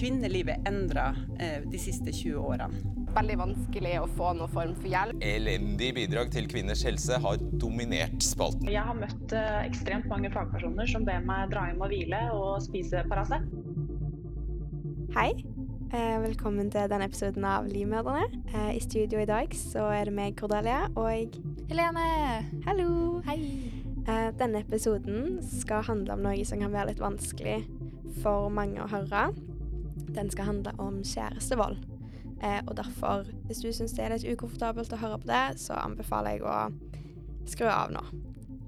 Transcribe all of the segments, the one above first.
Kvinnelivet endra eh, de siste 20 årene. Veldig vanskelig å få noen form for hjelp. Elendig bidrag til kvinners helse har dominert spalten. Jeg har møtt eh, ekstremt mange fagpersoner som ber meg dra hjem og hvile og spise Paracet. Hei. Eh, velkommen til denne episoden av Livmødrene. Eh, I studio i dag så er det meg, Cordelia, og Helene! Hallo! Hei! Eh, denne episoden skal handle om noe som kan være litt vanskelig for mange å høre. Den skal handle om kjærestevold. Eh, og derfor, hvis du syns det er litt ukomfortabelt å høre på det, så anbefaler jeg å skru av nå.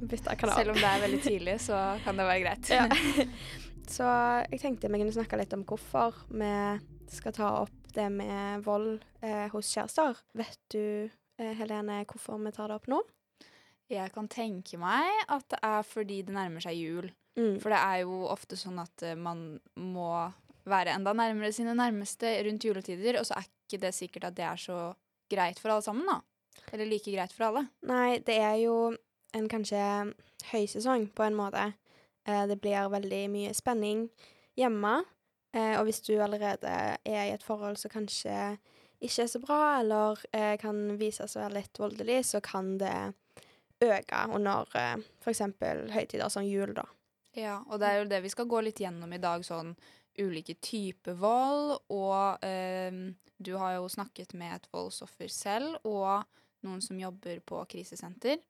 Bytte kanal. Selv om det er veldig tidlig, så kan det være greit. Ja. Så jeg tenkte vi kunne snakke litt om hvorfor vi skal ta opp det med vold eh, hos kjærester. Vet du, eh, Helene, hvorfor vi tar det opp nå? Jeg kan tenke meg at det er fordi det nærmer seg jul. Mm. For det er jo ofte sånn at eh, man må være enda nærmere sine nærmeste rundt juletider, og så er ikke det sikkert at det er så greit for alle sammen, da. Eller like greit for alle. Nei, det er jo en kanskje høysesong på en måte. Eh, det blir veldig mye spenning hjemme. Eh, og hvis du allerede er i et forhold som kanskje ikke er så bra, eller eh, kan vise seg å være litt voldelig, så kan det øke under eh, f.eks. høytider som jul, da. Ja, og det er jo det vi skal gå litt gjennom i dag, sånn ulike typer vold, og eh, du har jo snakket med et voldsoffer selv, og noen som jobber på krisesenter.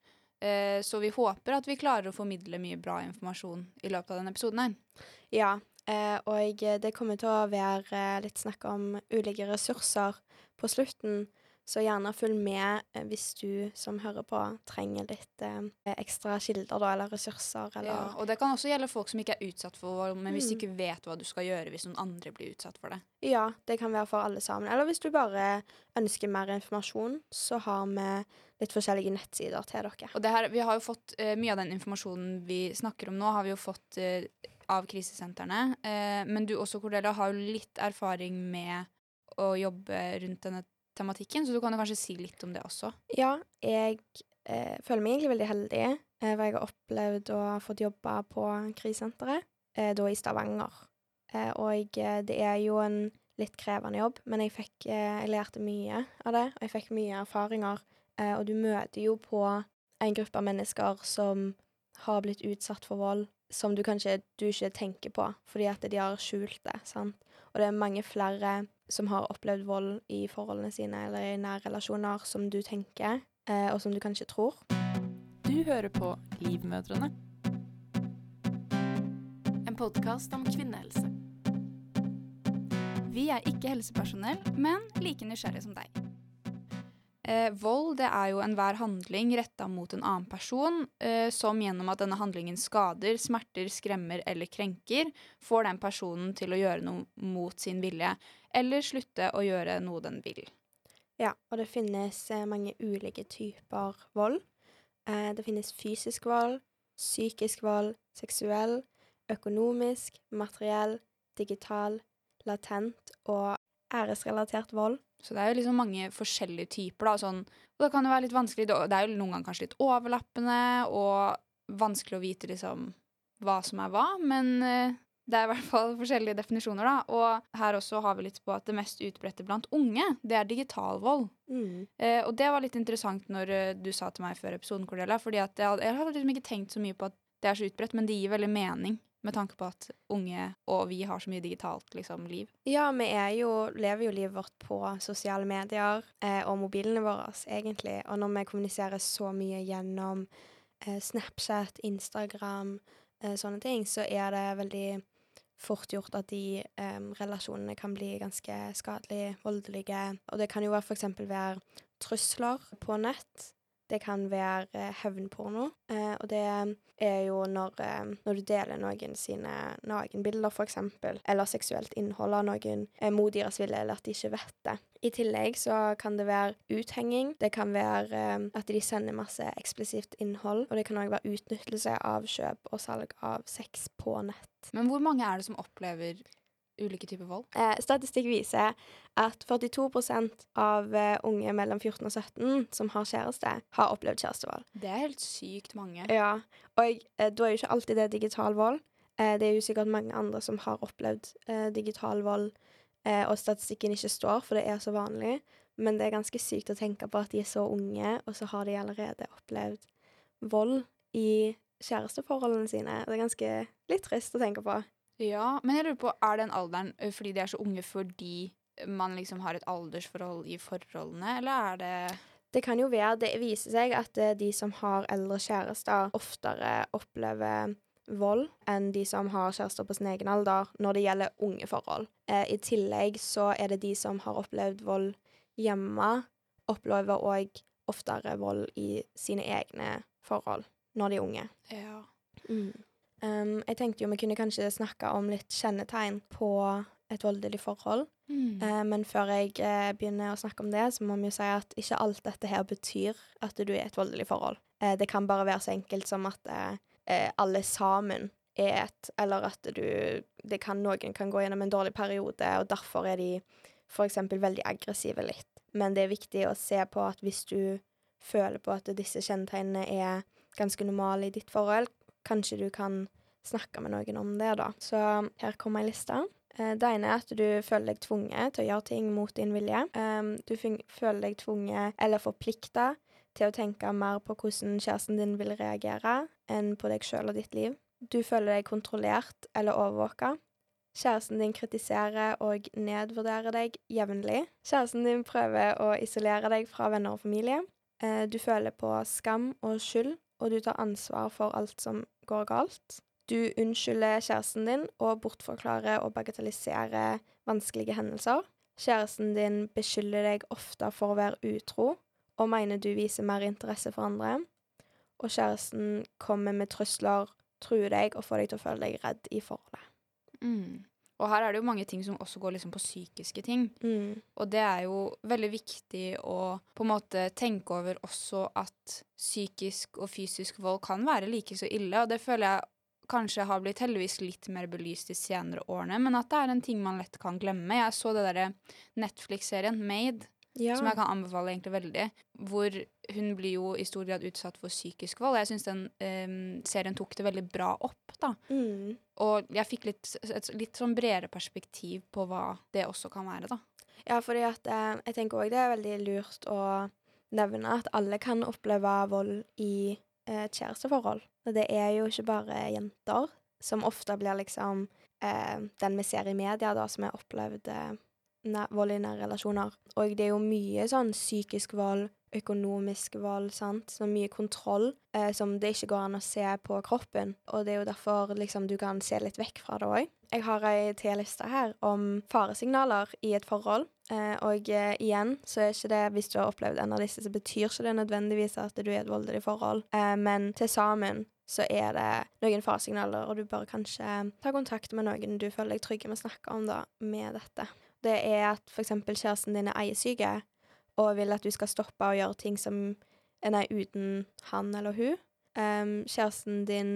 Eh, så vi håper at vi klarer å formidle mye bra informasjon i løpet av denne episoden her. Ja, eh, og det kommer til å være eh, litt snakk om ulike ressurser på slutten, så gjerne følg med eh, hvis du som hører på trenger litt eh, ekstra kilder da, eller ressurser, eller Ja, og det kan også gjelde folk som ikke er utsatt for vold, men hvis du Mm. ikke vet hva du skal gjøre hvis noen andre blir utsatt for det. Ja, det kan være for alle sammen. Eller hvis du bare ønsker mer informasjon, så har vi litt forskjellige nettsider til dere. Og det her, vi har jo fått eh, Mye av den informasjonen vi snakker om nå, har vi jo fått eh, av krisesentrene. Eh, men du også, Cordelia, har jo litt erfaring med å jobbe rundt denne tematikken, så du kan jo kanskje si litt om det også. Ja, jeg eh, føler meg egentlig veldig heldig, eh, for jeg har opplevd å ha fått jobbe på krisesenteret, eh, da i Stavanger. Eh, og eh, det er jo en litt krevende jobb, men jeg fikk eh, Jeg lærte mye av det, og jeg fikk mye erfaringer. Og du møter jo på en gruppe av mennesker som har blitt utsatt for vold, som du kanskje du ikke tenker på, fordi at de har skjult det, sant. Og det er mange flere som har opplevd vold i forholdene sine eller i nære relasjoner som du tenker, eh, og som du kanskje tror. Du hører på Livmødrene. En podkast om kvinnehelse. Vi er ikke helsepersonell, men like nysgjerrige som deg. Eh, vold det er jo enhver handling retta mot en annen person, eh, som gjennom at denne handlingen skader, smerter, skremmer eller krenker, får den personen til å gjøre noe mot sin vilje, eller slutte å gjøre noe den vil. Ja, og det finnes eh, mange ulike typer vold. Eh, det finnes fysisk vold, psykisk vold, seksuell, økonomisk, materiell, digital, latent og æresrelatert vold. Så det er jo liksom mange forskjellige typer, da. Sånn, og det kan jo være litt vanskelig Det er jo noen ganger kanskje litt overlappende, og vanskelig å vite liksom hva som er hva, men eh, det er i hvert fall forskjellige definisjoner, da. Og her også har vi litt på at det mest utbredte blant unge, det er digital vold. Mm. Eh, og det var litt interessant når eh, du sa til meg før episoden, Cordelia, fordi at jeg, hadde- jeg hadde liksom ikke tenkt så mye på at det er så utbredt, men det gir veldig mening med tanke på at unge og vi har så mye digitalt liksom, liv. Ja, vi jo, lever jo livet vårt på sosiale medier eh, og mobilene våre, egentlig. Og når vi kommuniserer så mye gjennom eh, Snapchat, Instagram, eh, sånne ting, så er det veldig fort gjort at de eh, relasjonene kan bli ganske skadelige, voldelige. Og det kan jo eksempel være trusler på nett. Det kan være eh, hevnporno. Eh, og det er jo når, eh, når du deler noen sine nakenbilder, eksempel, eller seksuelt innhold av noen eh, mot deres vilje, eller at de ikke vet det. I tillegg så kan det være uthenging. Det kan være eh, at de sender masse eksplisitt innhold. Og det kan òg være utnyttelse av kjøp og salg av sex på nett. Men hvor mange er det som opplever ulike typer vold? Eh, statistikk viser at 42% av eh, unge mellom 14 og 17 som har kjæreste, har opplevd kjærestevold. Det er helt sykt mange. Ja, og eh, da er jo ikke alltid det digital vold. Eh, det er jo sikkert mange andre som har opplevd eh, digital vold, eh, og statistikken ikke står, for det er så vanlig. Men det er ganske sykt å tenke på at de er så unge, og så har de allerede opplevd vold i kjæresteforholdene sine. Det er ganske litt trist å tenke på. Ja, men jeg lurer på, er den alderen fordi de er så unge fordi man liksom har et aldersforhold i forholdene, eller er det Det kan jo være Det viser seg at de som har eldre kjærester, oftere opplever vold enn de som har kjærester på sin egen alder når det gjelder unge forhold. Eh, I tillegg så er det de som har opplevd vold hjemme, opplever òg oftere vold i sine egne forhold når de er unge. Ja. Um, jeg tenkte jo vi kunne kanskje snakke om litt kjennetegn på et voldelig forhold. Mm. Uh, men før jeg uh, begynner å snakke om det, så må vi jo si at ikke alt dette her betyr at du er i et voldelig forhold. Uh, det kan bare være så enkelt som at alle sammen er et Eller at du det kan, Noen kan gå gjennom en dårlig periode, og derfor er de eksempel veldig aggressive litt. Men det er viktig å se på at hvis du føler på at disse kjennetegnene er ganske normale i ditt forhold, kanskje du kan snakke med noen om det, da. Så her kommer ei liste. Eh, Det ene er at du føler deg tvunget til å gjøre ting mot din vilje. Um, Du føler deg tvunget eller forplikta til å tenke mer på hvordan kjæresten din vil reagere, enn på deg sjøl og ditt liv. Du føler deg kontrollert eller overvåka. Kjæresten din kritiserer og nedvurderer deg jevnlig. Kjæresten din prøver å isolere deg fra venner og familie. Eh, Du føler på skam og skyld, og du tar ansvar for alt som går galt. Du unnskylder kjæresten din og bortforklarer og bagatelliserer vanskelige hendelser. Kjæresten din beskylder deg ofte for å være utro og mener du viser mer interesse for andre. Og kjæresten kommer med trusler, truer deg og får deg til å føle deg redd i forholdet. Mm. Og her er det jo mange ting som også går liksom på psykiske ting. Mm. Og det er jo veldig viktig å på en måte tenke over også at psykisk og fysisk vold kan være like så ille, og det føler jeg kanskje har blitt heldigvis litt mer belyst de senere årene, men at det er en ting man lett kan glemme. Jeg så det derre Netflix-serien Made, Ja. som jeg kan anbefale egentlig veldig, hvor hun blir jo i stor grad utsatt for psykisk vold. Jeg syns den um, serien tok det veldig bra opp, da. Mm. Og jeg fikk litt, et litt sånn bredere perspektiv på hva det også kan være, da. Ja, fordi at eh, jeg tenker òg det er veldig lurt å nevne at alle kan oppleve vold i eh, kjæresteforhold. Og det er jo ikke bare jenter, som ofte blir liksom eh, den vi ser i media, da, som har opplevd eh, vold i nære relasjoner. Og det er jo mye sånn psykisk vold, økonomisk vold, sant, så mye kontroll eh, som det ikke går an å se på kroppen. Og det er jo derfor liksom du kan se litt vekk fra det òg. Jeg har ei T-liste her om faresignaler i et forhold. Eh, og eh, igjen så er ikke det hvis du har opplevd en av disse, så betyr ikke det nødvendigvis at du er et voldelig forhold. Eh, men til sammen så er det noen faresignaler, og du bør kanskje ta kontakt med noen du føler deg trygg med å snakke om da, med dette. Det er at f.eks. kjæresten din er eiesyke, og vil at du skal stoppe å gjøre ting som Nei, uten han eller hun. Um, kjæresten din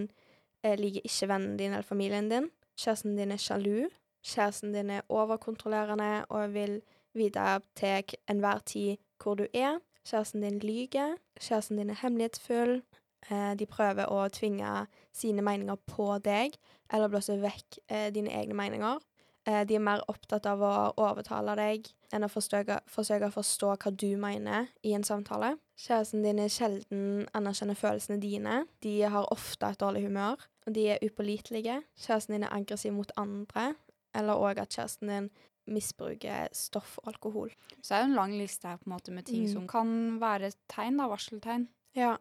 eh, liker ikke vennen din eller familien din. Kjæresten din er sjalu. Kjæresten din er overkontrollerende og vil vite til enhver tid hvor du er. Kjæresten din lyver. Kjæresten din er hemmelighetsfull. Eh, de prøver å tvinge sine meninger på deg, eller blåse vekk eh, dine egne meninger. Eh, de er mer opptatt av å overtale deg enn å forsøke, forsøke å forstå hva du mener i en samtale. Kjæresten din er sjelden anerkjenner følelsene dine. De har ofte et dårlig humør, og de er upålitelige. Kjæresten din er aggressiv mot andre, eller òg at kjæresten din misbruker stoff og alkohol. Så det er jo en lang liste her på en måte med ting Mm. som kan være tegn, da, varseltegn. Ja,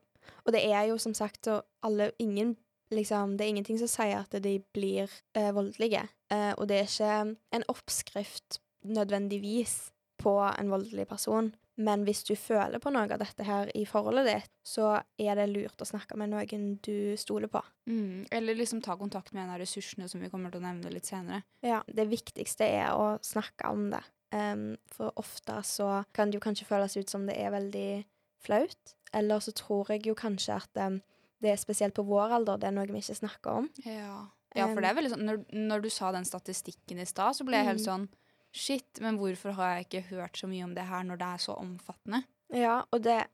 og det er jo som sagt så alle ingen liksom, Det er ingenting som sier at de blir eh, voldelige. Eh, og det er ikke en oppskrift nødvendigvis på en voldelig person. Men hvis du føler på noe av dette her i forholdet ditt, så er det lurt å snakke med noen du stoler på. Mm. Eller liksom ta kontakt med en av ressursene som vi kommer til å nevne litt senere. Ja, det viktigste er å snakke om det. Um, for ofte så kan det jo kanskje føles ut som det er veldig flaut. Eller så tror jeg jo kanskje at um, det er spesielt på vår alder, det er noe vi ikke snakker om. Ja. Ja, for det er veldig sånn Når, når du sa den statistikken i stad, så ble jeg helt Mm. sånn Shit, men hvorfor har jeg ikke hørt så mye om det her når det er så omfattende? Ja, og det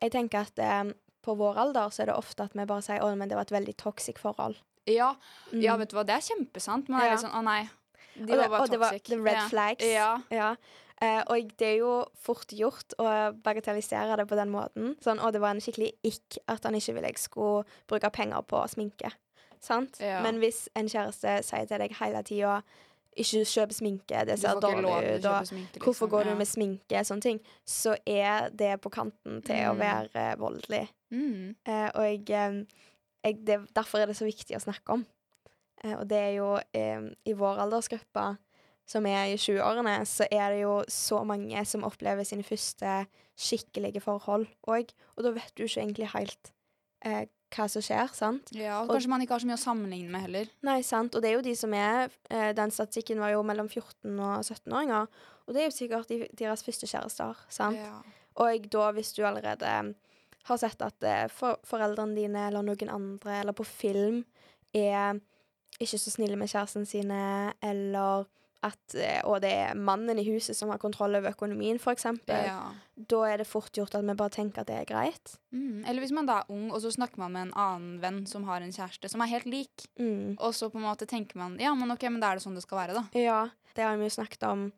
Jeg tenker at eh, på vår alder så er det ofte at vi bare sier 'Å, men det var et veldig toxic forhold'. Ja, Mm. ja, vet du hva, det er kjempesant, Man er Ja. litt sånn Å, nei. De og, det, var og det var the red ja. flags. Ja. Ja. Eh, og det er jo fort gjort å bagatellisere det på den måten. Sånn, og det var en skikkelig ikk at han ikke ville jeg skulle bruke penger på sminke. Sant? Ja. Men hvis en kjæreste sier til deg hele tida ikke kjøp sminke, det ser dårlig ut, og sminke, hvorfor liksom. går du med sminke, sånne ting, så er det på kanten til å Mm. være eh, voldelig. Mm. Eh, og jeg, eh, jeg, det, derfor er det så viktig å snakke om. Eh, og det er jo eh, i vår aldersgruppe, som er i 20-årene, så er det jo så mange som opplever sine første skikkelige forhold òg. Og da vet du ikke egentlig helt eh, hva som skjer, sant? Ja, og Og- kanskje man ikke har så mye å sammenligne med heller. Nei, sant. Og det er jo de som er eh, Den statistikken var jo mellom 14 og 17-åringer. Og det er jo sikkert de, deres første kjærester, sant? Ja. Og da, hvis du allerede har sett at eh, for, foreldrene dine eller noen andre, eller på film, er ikke så snille med kjæresten sine, eller at eh, Og det er mannen i huset som har kontroll over økonomien, eksempel. Ja. Da er det fort gjort at vi bare tenker at det er greit. Mm. Eller hvis man da er ung, og så snakker man med en annen venn som har en kjæreste som er helt lik, Mm. og så på en måte tenker man ja, men ok, men da er det sånn det skal være, da. Ja, det har vi jo snakket om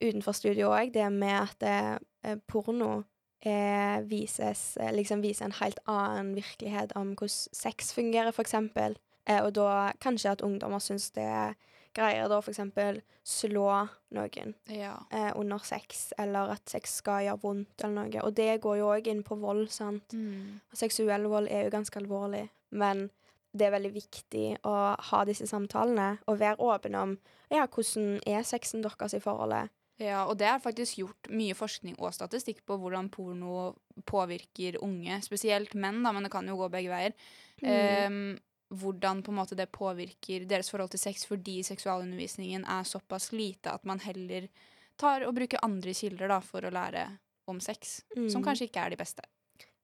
utenfor studio òg, det med at det, eh, porno eh, vises, eh, liksom viser en helt annen virkelighet om hvordan sex fungerer, eksempel. Eh, og da kanskje at ungdommer syns det er greier da eksempel slå noen Ja. eh, under sex, eller at sex skal gjøre vondt eller noe. Og det går jo òg inn på vold, sant. Mm. Og Seksuell vold er jo ganske alvorlig, men det er veldig viktig å ha disse samtalene og være åpen om ja, hvordan er sexen deres i forholdet. Ja, og det er faktisk gjort mye forskning og statistikk på hvordan porno påvirker unge, spesielt menn, da, men det kan jo gå begge veier. Ehm, hvordan på en måte det påvirker deres forhold til sex fordi seksualundervisningen er såpass lite at man heller tar og bruker andre kilder da, for å lære om sex, som Mm. kanskje ikke er de beste.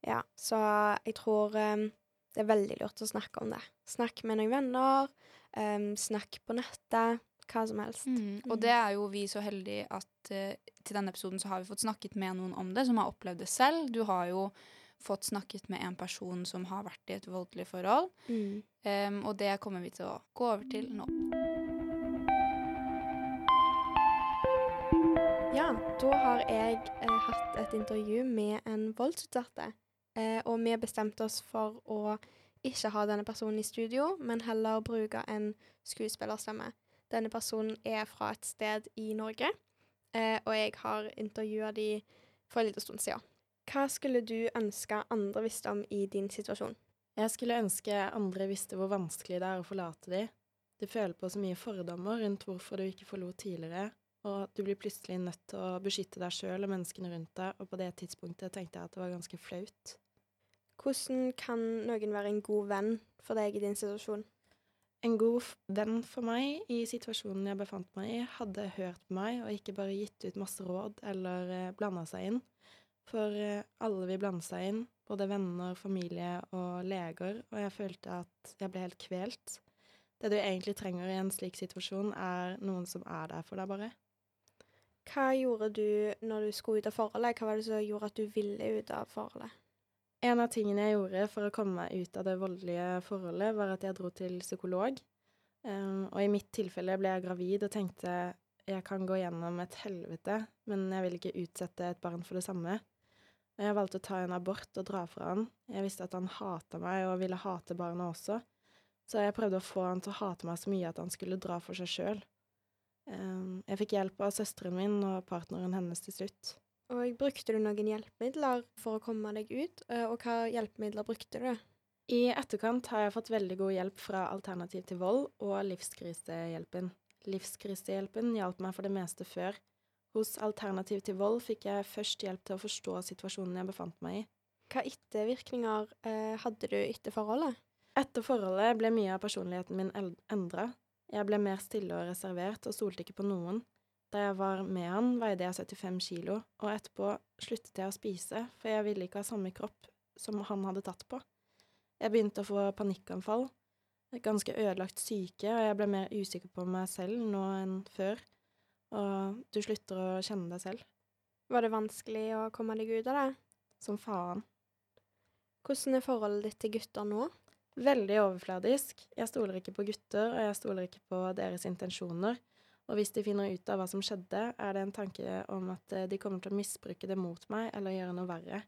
Ja, så jeg tror um, det er veldig lurt å snakke om det. Snakk med noen venner, um, snakk på nettet, hva som helst. Mm. Og det er jo vi så heldige at uh, til denne episoden så har vi fått snakket med noen om det, som har opplevd det selv. Du har jo fått snakket med en person som har vært i et voldelig forhold. Mm. Um, og det kommer vi til å gå over til nå. Ja, da har jeg eh, hatt et intervju med en voldsutsatte. Eh, og vi bestemte oss for å ikke ha denne personen i studio, men heller bruke en skuespillerstemme. Denne personen er fra et sted i Norge, eh, og jeg har intervjua de for en liten stund siden. Hva skulle du ønske andre visste om i din situasjon? Jeg skulle ønske andre visste hvor vanskelig det er å forlate de. Du føler på så mye fordommer rundt hvorfor du ikke forlot tidligere, og du blir plutselig nødt til å beskytte deg sjøl og menneskene rundt deg, og på det tidspunktet tenkte jeg at det var ganske flaut. Hvordan kan noen være en god venn for deg i din situasjon? En god venn for meg i situasjonen jeg befant meg i, hadde hørt på meg og ikke bare gitt ut masse råd eller eh, blanda seg inn. For eh, alle vil blande seg inn, både venner, familie og leger, og jeg følte at jeg ble helt kvelt. Det du egentlig trenger i en slik situasjon, er noen som er der for deg, bare. Hva gjorde du når du skulle ut av forholdet? Hva var det som gjorde at du ville ut av forholdet? En av tingene jeg gjorde for å komme meg ut av det voldelige forholdet, var at jeg dro til psykolog. Um, og i mitt tilfelle ble jeg gravid og tenkte jeg kan gå gjennom et helvete, men jeg vil ikke utsette et barn for det samme. Jeg valgte å ta en abort og dra fra han. Jeg visste at han hata meg og ville hate barna også, så jeg prøvde å få han til å hate meg så mye at han skulle dra for seg sjøl. Um, jeg fikk hjelp av søsteren min og partneren hennes til slutt. Og brukte du noen hjelpemidler for å komme deg ut, eh, og hva hjelpemidler brukte du? I etterkant har jeg fått veldig god hjelp fra Alternativ til vold og Livskrisehjelpen. Livskrisehjelpen hjalp meg for det meste før. Hos Alternativ til vold fikk jeg først hjelp til å forstå situasjonen jeg befant meg i. Hva ettervirkninger eh, hadde du etter forholdet? Etter forholdet ble mye av personligheten min endra. Jeg ble mer stille og reservert og stolte ikke på noen. Da jeg var med han, veide jeg 75 kilo, og etterpå sluttet jeg å spise, for jeg ville ikke ha samme kropp som han hadde tatt på. Jeg begynte å få panikkanfall, ganske ødelagt syke, og jeg ble mer usikker på meg selv nå enn før, og du slutter å kjenne deg selv. Var det vanskelig å komme deg ut av det? Som faen. Hvordan er forholdet ditt til gutter nå? veldig overfladisk. Jeg stoler ikke på gutter, og jeg stoler ikke på deres intensjoner. Og hvis de finner ut av hva som skjedde, er det en tanke om at eh, de kommer til å misbruke det mot meg eller gjøre noe verre.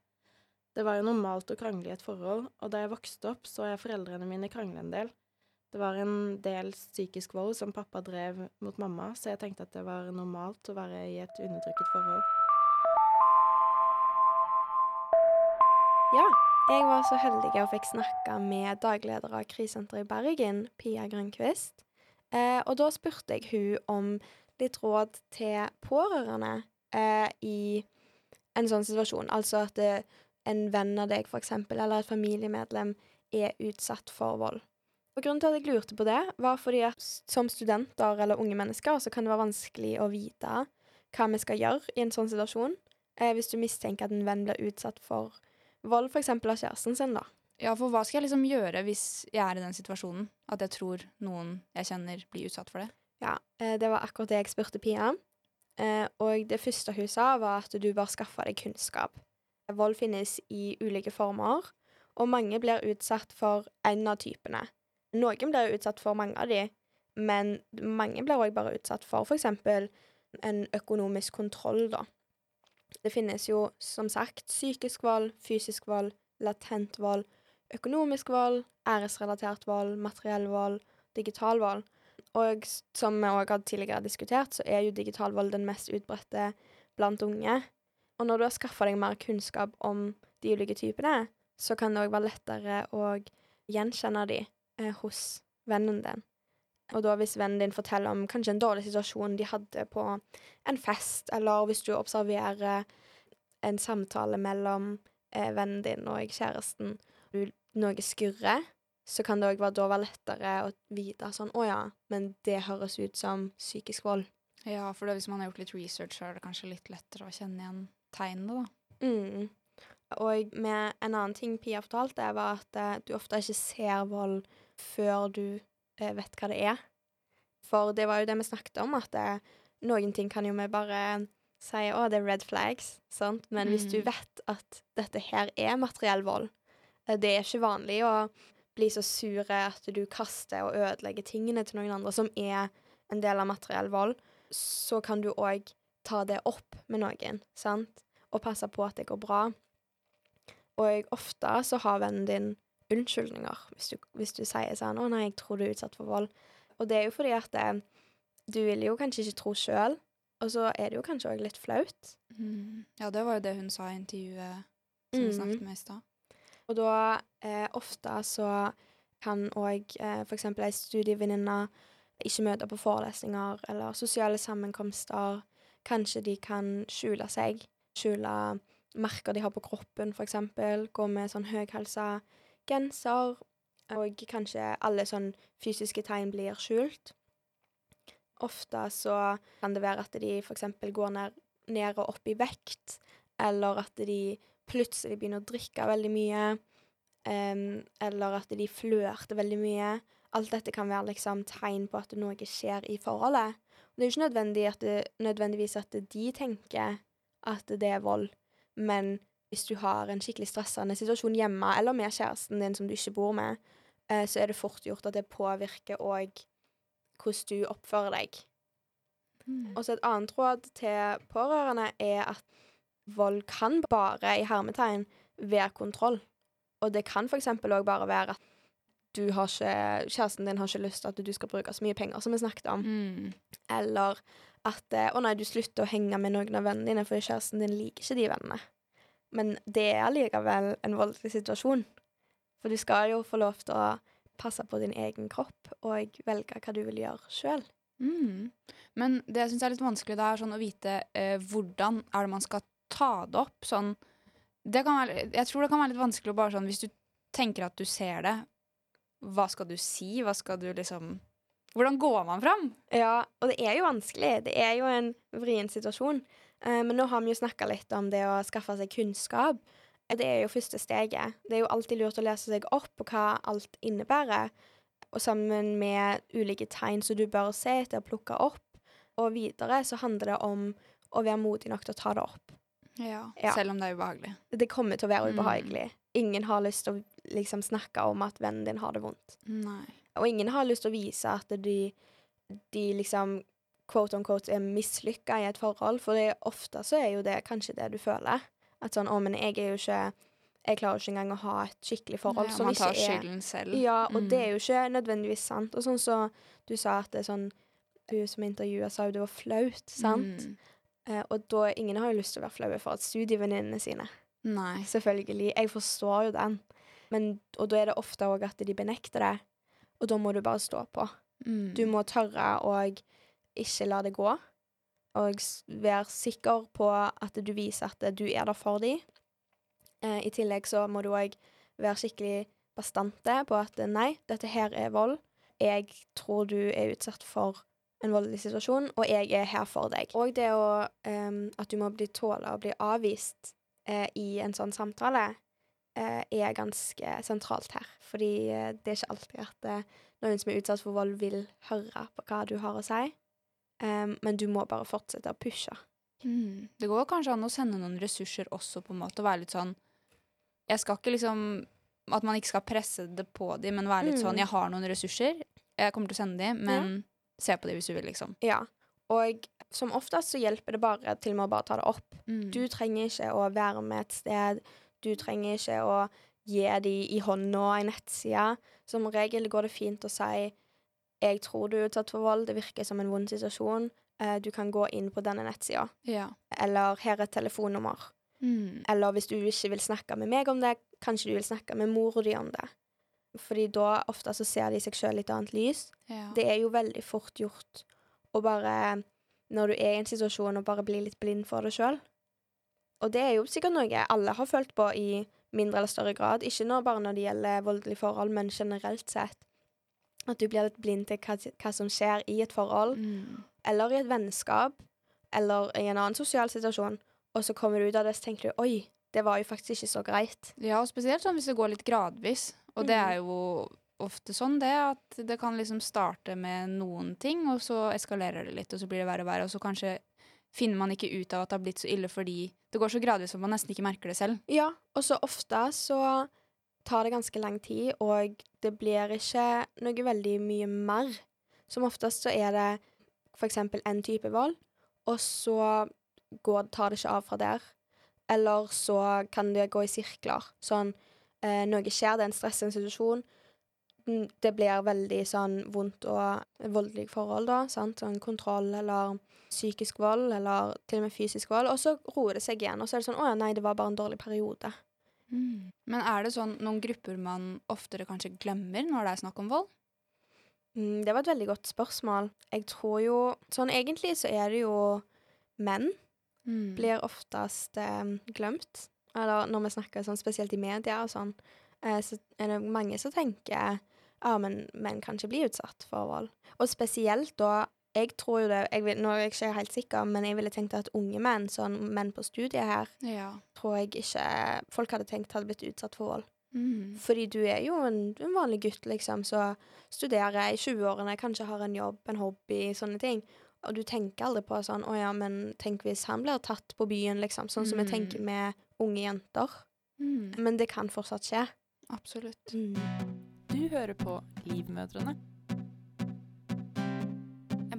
Det var jo normalt å krangle i et forhold, og da jeg vokste opp, så jeg foreldrene mine krangle en del. Det var en del psykisk vold som pappa drev mot mamma, så jeg tenkte at det var normalt å være i et undertrykket forhold. Ja, jeg var så heldig jeg fikk snakke med dagleder av krisesenteret i Bergen, Pia Grønquist. Eh, og da spurte jeg hun om litt råd til pårørende eh, i en sånn situasjon. Altså at det, en venn av deg, eksempel, eller et familiemedlem er utsatt for vold. Og Grunnen til at jeg lurte på det, var fordi at som studenter eller unge mennesker så kan det være vanskelig å vite hva vi skal gjøre i en sånn situasjon. Eh, hvis du mistenker at en venn blir utsatt for vold, f.eks. av kjæresten sin, da. Ja, for hva skal jeg liksom gjøre hvis jeg er i den situasjonen? At jeg tror noen jeg kjenner blir utsatt for det? Ja, eh, det var akkurat det jeg spurte Pia. Eh, og det første hun sa, var at du bør skaffe deg kunnskap. Vold finnes i ulike former, og mange blir utsatt for en av typene. Noen blir utsatt for mange av de, men mange blir òg bare utsatt for f.eks. en økonomisk kontroll, da. Det finnes jo som sagt psykisk vold, fysisk vold, latent vold, økonomisk vold, æresrelatert vold, materiell vold, digital vold. Og som vi òg har tidligere diskutert, så er jo digital vold den mest utbredte blant unge. Og når du har skaffa deg mer kunnskap om de ulike typene, så kan det òg være lettere å gjenkjenne de eh, hos vennen din. Og da hvis vennen din forteller om kanskje en dårlig situasjon de hadde på en fest, eller hvis du observerer en samtale mellom eh, vennen din og kjæresten, du, noe skurrer, så kan det òg da være lettere å vite sånn Å ja, men det høres ut som psykisk vold. Ja, for hvis man har gjort litt research, så er det kanskje litt lettere å kjenne igjen tegnene, da. Mm. Og med en annen ting Pia fortalte, var at eh, du ofte ikke ser vold før du eh, vet hva det er. For det var jo det vi snakket om, at det, noen ting kan jo vi bare si å, det er red flags, sant? Men mm. hvis du mm. vet at dette her er materiell vold, eh, det er ikke vanlig å bli så sure at du kaster og ødelegger tingene til noen andre som er en del av materiell vold, så kan du òg ta det opp med noen, sant? Og passe på at det går bra. Og ofte så har vennen din unnskyldninger hvis du, hvis du sier sånn 'Å nei, jeg tror du er utsatt for vold'. Og det er jo fordi at det, eh, du vil jo kanskje ikke tro sjøl, og så er det jo kanskje òg litt flaut. Mm. Ja, det var jo det hun sa i intervjuet som vi snakket med i stad. Og da eh, ofte så kan òg eh, f.eks. ei studievenninne ikke møte på forelesninger eller sosiale sammenkomster. Kanskje de kan skjule seg. Skjule merker de har på kroppen, f.eks. Gå med sånn høyhalsa genser, og kanskje alle sånn fysiske tegn blir skjult. Ofte så kan det være at de f.eks. går ned, ned og opp i vekt, eller at de plutselig begynner å drikke veldig mye, um, eller at de flørter veldig mye. Alt dette kan være liksom tegn på at noe skjer i forholdet. Og det er jo ikke nødvendig at det, nødvendigvis at de tenker at det er vold, men hvis du har en skikkelig stressende situasjon hjemme eller med kjæresten din som du ikke bor med, eh, så er det fort gjort at det påvirker òg hvordan du oppfører deg. Mm. Og så et annet råd til pårørende er at vold kan bare, i hermetegn, være kontroll. Og det kan f.eks. òg bare være at du har ikke, kjæresten din har ikke lyst til at du skal bruke så mye penger som vi snakket om. Mm. Eller at eh, 'Å nei, du slutter å henge med noen av vennene dine, for kjæresten din liker ikke de vennene'. Men det er allikevel en voldelig situasjon. For du skal jo få lov til å passe på din egen kropp og velge hva du vil gjøre sjøl. Mm. Men det jeg syns er litt vanskelig, det er sånn å vite eh, hvordan er det man skal ta det opp. Sånn det være, Jeg tror det kan være litt vanskelig å bare sånn Hvis du tenker at du ser det, hva skal du si? Hva skal du liksom Hvordan går man fram? Ja, og det er jo vanskelig. Det er jo en vrien situasjon. Eh, men nå har vi jo snakka litt om det å skaffe seg kunnskap. Det er jo første steget. Det er jo alltid lurt å lese seg opp på hva alt innebærer. Og sammen med ulike tegn som du bør se etter å plukke opp. Og videre så handler det om å være modig nok til å ta det opp. Ja, ja. Selv om det er ubehagelig. Det kommer til å være mm. ubehagelig. Mm. ingen har lyst til å liksom snakke om at vennen din har det vondt. Nei. Og ingen har lyst til å vise at de, de liksom quote on quote er mislykka i et forhold, for det, ofte så er jo det kanskje det du føler. At sånn 'Å, men jeg er jo ikke Jeg klarer jo ikke engang å ha et skikkelig forhold Ja, som man tar er skylden selv. Ja, og Mm. det er jo ikke nødvendigvis sant. Og sånn så du sa at det er sånn Hun som intervjua, sa jo det var flaut, sant? Mm. Eh, og da Ingen har jo lyst til å være flaue for at studievenninnene sine Nei. Selvfølgelig. Jeg forstår jo den. Men, og da er det ofte òg at de benekter det, og da må du bare stå på. Mm. Du må tørre å ikke la det gå, og vær sikker på at du viser at du er der for dem. Eh, I tillegg så må du òg være skikkelig bastante på at eh, nei, dette her er vold. Jeg tror du er utsatt for en voldelig situasjon, og jeg er her for deg. Og det å eh, At du må bli tåla å bli avvist eh, i en sånn samtale, eh, er ganske sentralt her. Fordi eh, det er ikke alltid at noen som er utsatt for vold, vil høre på hva du har å si. Em, men du må bare fortsette å pushe. Mm. Det går kanskje an å sende noen ressurser også, på en måte, og være litt sånn Jeg skal ikke liksom At man ikke skal presse det på dem, men være litt Mm. sånn Jeg har noen ressurser, jeg kommer til å sende dem, men se på dem hvis du vil, liksom. Ja. Og som oftest så hjelper det bare til med å bare ta det opp. Mm. Du trenger ikke å være med et sted. Du trenger ikke å gi dem i hånda ei nettside. Som regel går det fint å si 'Jeg tror du er utsatt for vold. Det virker som en vond situasjon. Eh, du kan gå inn på denne nettsida.' Ja. Eller 'Her er et telefonnummer'. Mm. Eller hvis du ikke vil snakke med meg om det, kanskje du vil snakke med mora di om det. Fordi da ofte så ser de seg sjøl i et annet lys. Ja. Det er jo veldig fort gjort å bare, når du er i en situasjon, å bare bli litt blind for det sjøl. Og det er jo sikkert noe alle har følt på i mindre eller større grad. Ikke nå bare når det gjelder voldelige forhold, men generelt sett. At du blir litt blind til hva, hva som skjer i et forhold, Mm. eller i et vennskap, eller i en annen sosial situasjon. Og så kommer du ut av det, så tenker du oi, det var jo faktisk ikke så greit. Ja, og spesielt sånn hvis det går litt gradvis. Og det Mm. er jo ofte sånn det, at det kan liksom starte med noen ting, og så eskalerer det litt, og så blir det verre og verre, og så kanskje finner man ikke ut av at det har blitt så ille fordi det går så gradvis at man nesten ikke merker det selv. Ja, og så ofte så tar det ganske lang tid, og det blir ikke noe veldig mye mer. Som oftest så er det eksempel en type vold, og så går, tar det ikke av fra der. Eller så kan det gå i sirkler. Sånn, eh, noe skjer, det er en stressende situasjon. Det blir veldig sånn vondt og voldelig forhold, da. Sant? Sånn kontroll eller psykisk vold, eller til og med fysisk vold. Og så roer det seg igjen, og så er det sånn Å ja, nei, det var bare en dårlig periode. Men er det sånn noen grupper man oftere kanskje glemmer når det er snakk om vold? Mm, det var et veldig godt spørsmål. Jeg tror jo Sånn egentlig så er det jo menn Mm. blir oftest eh, glemt. Eller når vi snakker sånn spesielt i media og sånn, eh, så er det mange som tenker ja, men menn kan ikke bli utsatt for vold. Og spesielt da Jeg tror jo det jeg vil, Nå er jeg ikke helt sikker, men jeg ville tenkt at unge menn, sånn menn på studiet her, Ja. tror jeg ikke folk hadde tenkt hadde blitt utsatt for vold. Mm. Fordi du er jo en, en vanlig gutt, liksom, som studerer i 20-årene, kanskje har en jobb, en hobby, sånne ting. Og du tenker aldri på sånn Å ja, men tenk hvis han blir tatt på byen, liksom. Sånn som vi Mm. tenker med unge jenter. Mm. Men det kan fortsatt skje. Absolutt. Du hører på Livmødrene.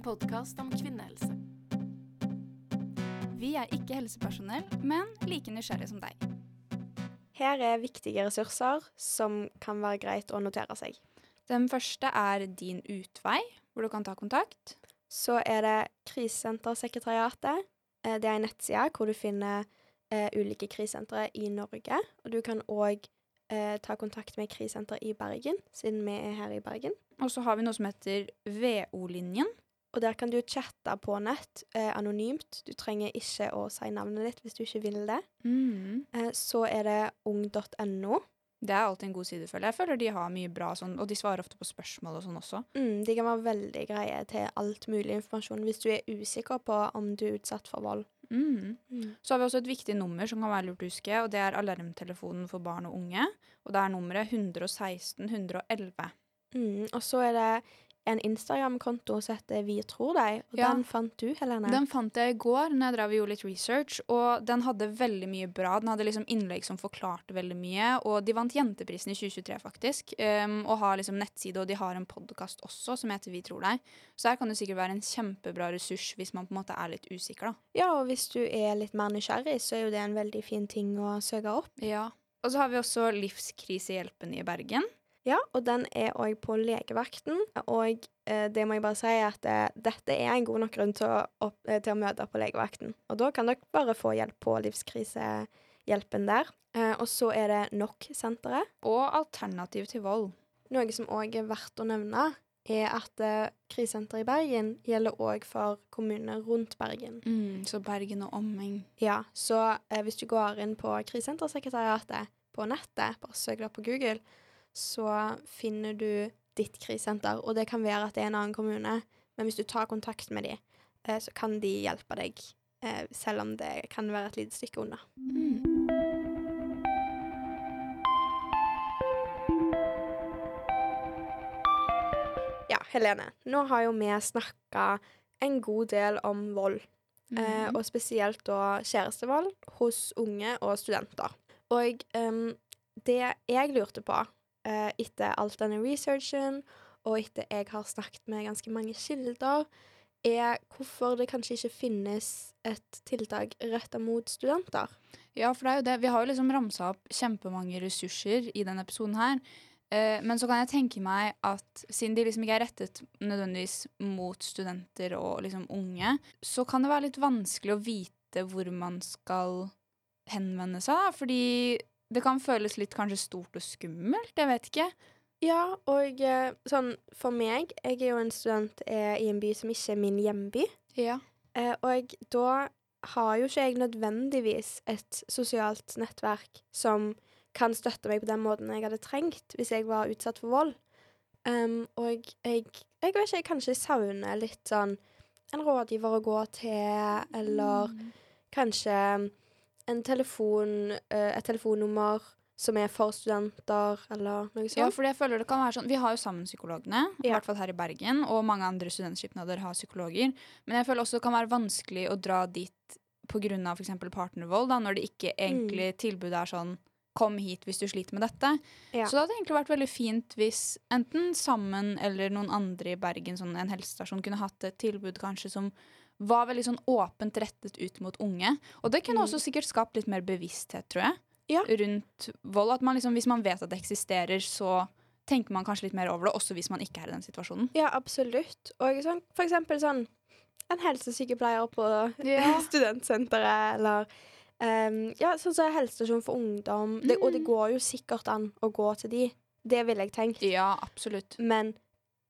Podkast om kvinnehelse. Vi er ikke helsepersonell, men like nysgjerrige som deg. Her er viktige ressurser som kan være greit å notere seg. Den første er Din utvei, hvor du kan ta kontakt. Så er det Krisesentersekretariatet. Eh, Det er en nettside hvor du finner eh, ulike krisesentre i Norge. Og du kan òg eh, ta kontakt med krisesenteret i Bergen, siden vi er her i Bergen. Og så har vi noe som heter VO-linjen. Og der kan du chatte på nett eh, anonymt. Du trenger ikke å si navnet ditt hvis du ikke vil det. Mm. Eh, så er det ung.no. Det er alltid en god side, føler jeg. Jeg føler de har mye bra sånn, og de svarer ofte på spørsmål og sånn også. Mm, de kan være veldig greie til alt mulig informasjon hvis du er usikker på om du er utsatt for vold. Mm. Mm. Så har vi også et viktig nummer som kan være lurt å huske, og det er alarmtelefonen for barn og unge. Og det er nummeret 116 111. Mm, og så er det en Instagram-konto som heter Vi tror deg, og Ja. den fant du, Helene. Den fant jeg i går når jeg drev og gjorde litt research, og den hadde veldig mye bra. Den hadde liksom innlegg som forklarte veldig mye, og de vant Jenteprisen i 2023, faktisk. Um, og har liksom nettside, og de har en podkast også som heter Vi tror deg. Så her kan det sikkert være en kjempebra ressurs hvis man på en måte er litt usikker, da. Ja, og hvis du er litt mer nysgjerrig, så er jo det en veldig fin ting å søke opp. Ja. Og så har vi også Livskrisehjelpen i Bergen. Ja, og den er òg på legevakten. Og eh, det må jeg bare si at eh, dette er en god nok grunn til å, opp, eh, til å møte på legevakten. Og da kan dere bare få hjelp på livskrisehjelpen der. Eh, og så er det NOK-senteret. Og Alternativ til vold. Noe som òg er verdt å nevne, er at eh, krisesenteret i Bergen gjelder òg for kommunene rundt Bergen. Mm, så Bergen og omheng. Ja, så eh, hvis du går inn på Krisesentersekretariatet på nettet, bare søk det på Google, så finner du ditt krisesenter. Og det kan være at det er en annen kommune, men hvis du tar kontakt med dem, eh, så kan de hjelpe deg, eh, selv om det kan være et lite stykke unna. Ja, Helene, nå har jo vi snakka en god del om vold. Eh, og spesielt da kjærestevold hos unge og studenter. Og um, det jeg lurte på eh, etter alt denne researchen, og etter jeg har snakket med ganske mange kilder, er hvorfor det kanskje ikke finnes et tiltak retta mot studenter. Ja, for det er jo det. Vi har jo liksom ramsa opp kjempemange ressurser i denne episoden her. Eh, men så kan jeg tenke meg at siden de liksom ikke er rettet nødvendigvis mot studenter og liksom unge, så kan det være litt vanskelig å vite hvor man skal henvende seg. Fordi det kan føles litt kanskje stort og skummelt. Jeg vet ikke. Ja, og eh, sånn for meg Jeg er jo en student eh, i en by som ikke er min hjemby. Ja. Eh, og da har jo ikke jeg nødvendigvis et sosialt nettverk som kan støtte meg på den måten jeg hadde trengt hvis jeg var utsatt for vold. Um, og jeg, jeg vet ikke, jeg kanskje savner litt sånn en rådgiver å gå til, eller kanskje en telefon, eh, et telefonnummer som er for studenter, eller noe sånt. Ja, fordi jeg føler det kan være sånn Vi har jo sammen psykologene, i Ja. hvert fall her i Bergen, og mange andre studentskipnader har psykologer. Men jeg føler også det kan være vanskelig å dra dit pga. f.eks. partnervold, da, når det ikke egentlig tilbudet er sånn Kom hit hvis du sliter med dette. Ja. Så det hadde egentlig vært veldig fint hvis enten sammen eller noen andre i Bergen, sånn en helsestasjon, kunne hatt et tilbud kanskje som var veldig sånn åpent rettet ut mot unge. Og det kunne Mm. også sikkert skapt litt mer bevissthet, tror jeg Ja. rundt vold. At man liksom, hvis man vet at det eksisterer, så tenker man kanskje litt mer over det, også hvis man ikke er i den situasjonen. Ja, absolutt. Og sånn, for eksempel sånn en helsesykepleier på Ja. studentsenteret, eller um, Ja, sånn som helsestasjon for ungdom. Det, og det Mm. går jo sikkert an å gå til de. Det ville jeg tenkt. Ja, absolutt. Men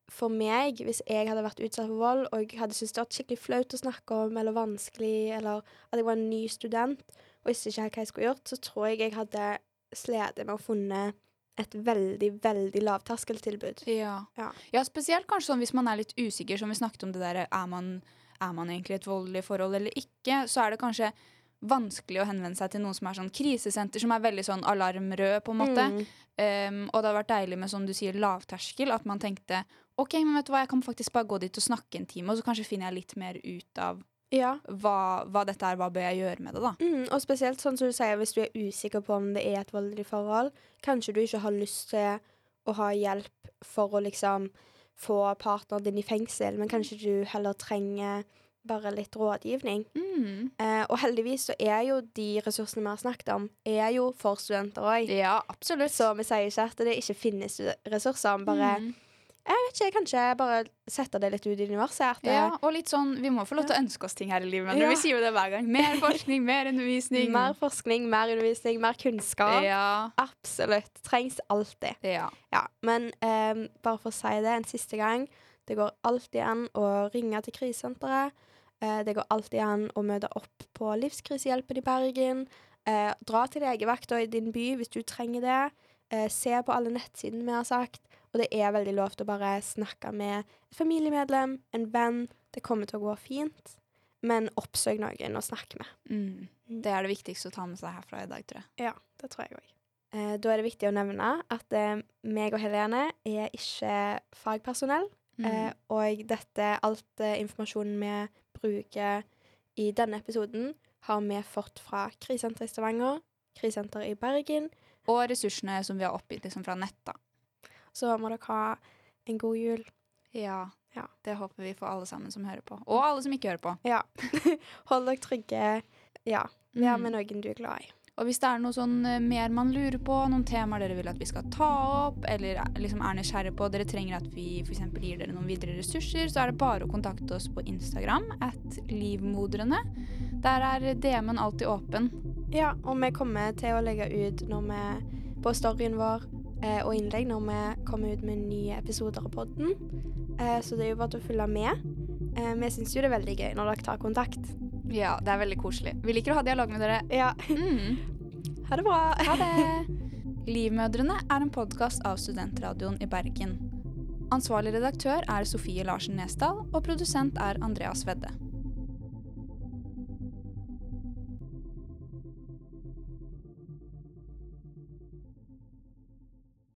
for meg, hvis jeg hadde vært utsatt for vold, og hadde syntes det var skikkelig flaut å snakke om, eller vanskelig, eller at jeg var en ny student og visste ikke helt hva jeg skulle gjort, så tror jeg jeg hadde slitt med å funne et veldig, veldig lavterskeltilbud. Ja. Ja. ja, spesielt kanskje sånn hvis man er litt usikker, som vi snakket om det der, er man, er man egentlig i et voldelig forhold eller ikke, så er det kanskje vanskelig å henvende seg til noen som er sånn krisesenter, som er veldig sånn alarmrød, på en måte. Mm. Um, og det hadde vært deilig med, som du sier, lavterskel, at man tenkte OK, men vet du hva, jeg kan faktisk bare gå dit og snakke en time, og så kanskje finner jeg litt mer ut av Ja. hva, hva dette er, hva bør jeg gjøre med det, da. Mm, og spesielt sånn som du sier, hvis du er usikker på om det er et voldelig forhold. Kanskje du ikke har lyst til å ha hjelp for å liksom få partneren din i fengsel, men kanskje du heller trenger bare litt rådgivning. Mm. Eh, og heldigvis så er jo de ressursene vi har snakket om, er jo for studenter òg. Ja, absolutt. Så vi sier ikke at det ikke finnes ressurser. men Bare, Mm. Jeg vet ikke, kanskje bare sette det litt ut i universet. Ja, og litt sånn, Vi må få lov til å ønske oss ting her i livet. Men Ja. Vi sier jo det hver gang. Mer forskning, mer undervisning. Mer forskning, mer undervisning, mer kunnskap. Ja. Absolutt. Trengs alltid. ja. Ja, men um, bare for å si det en siste gang. Det går alltid an å ringe til krisesenteret. Uh, det går alltid an å møte opp på Livskrisehjelpen i Bergen. Uh, dra til legevakta i din by hvis du trenger det. Uh, se på alle nettsidene vi har sagt. Og det er veldig lov til å bare snakke med et familiemedlem, en venn. Det kommer til å gå fint. Men oppsøk noen å snakke med. Mm. Det er det viktigste å ta med seg herfra i dag, tror jeg. Ja, det tror jeg òg. Eh, da er det viktig å nevne at eh, meg og Helene er ikke fagpersonell. Mm. Eh, og dette, alt eh, informasjonen vi bruker i denne episoden, har vi fått fra Krisesenteret i Stavanger, Krisesenteret i Bergen. Og ressursene som vi har oppgitt liksom, fra nett, da. Så må dere ha en god jul. Ja, Ja. det håper vi for alle sammen som hører på. Og alle som ikke hører på. Ja. Hold dere trygge. Ja. Vær har med noen du er glad i. Og hvis det er noe sånn eh, mer man lurer på, noen temaer dere vil at vi skal ta opp, eller liksom er nysgjerrig på, dere trenger at vi f.eks. gir dere noen videre ressurser, så er det bare å kontakte oss på Instagram at livmodrene. Der er DM-en alltid åpen. Ja, og vi kommer til å legge ut når vi, på storyen vår og innlegg når vi kommer ut med nye episoder av podden. Eh, så det er jo bare til å følge med. Eh, vi syns jo det er veldig gøy når dere tar kontakt. Ja, det er veldig koselig. Vi liker å ha dialog med dere. Ja. Mm. Ha det bra. Ha det! Livmødrene er en podkast av Studentradioen i Bergen. Ansvarlig redaktør er Sofie Larsen Nesdal, og produsent er Andreas Vedde.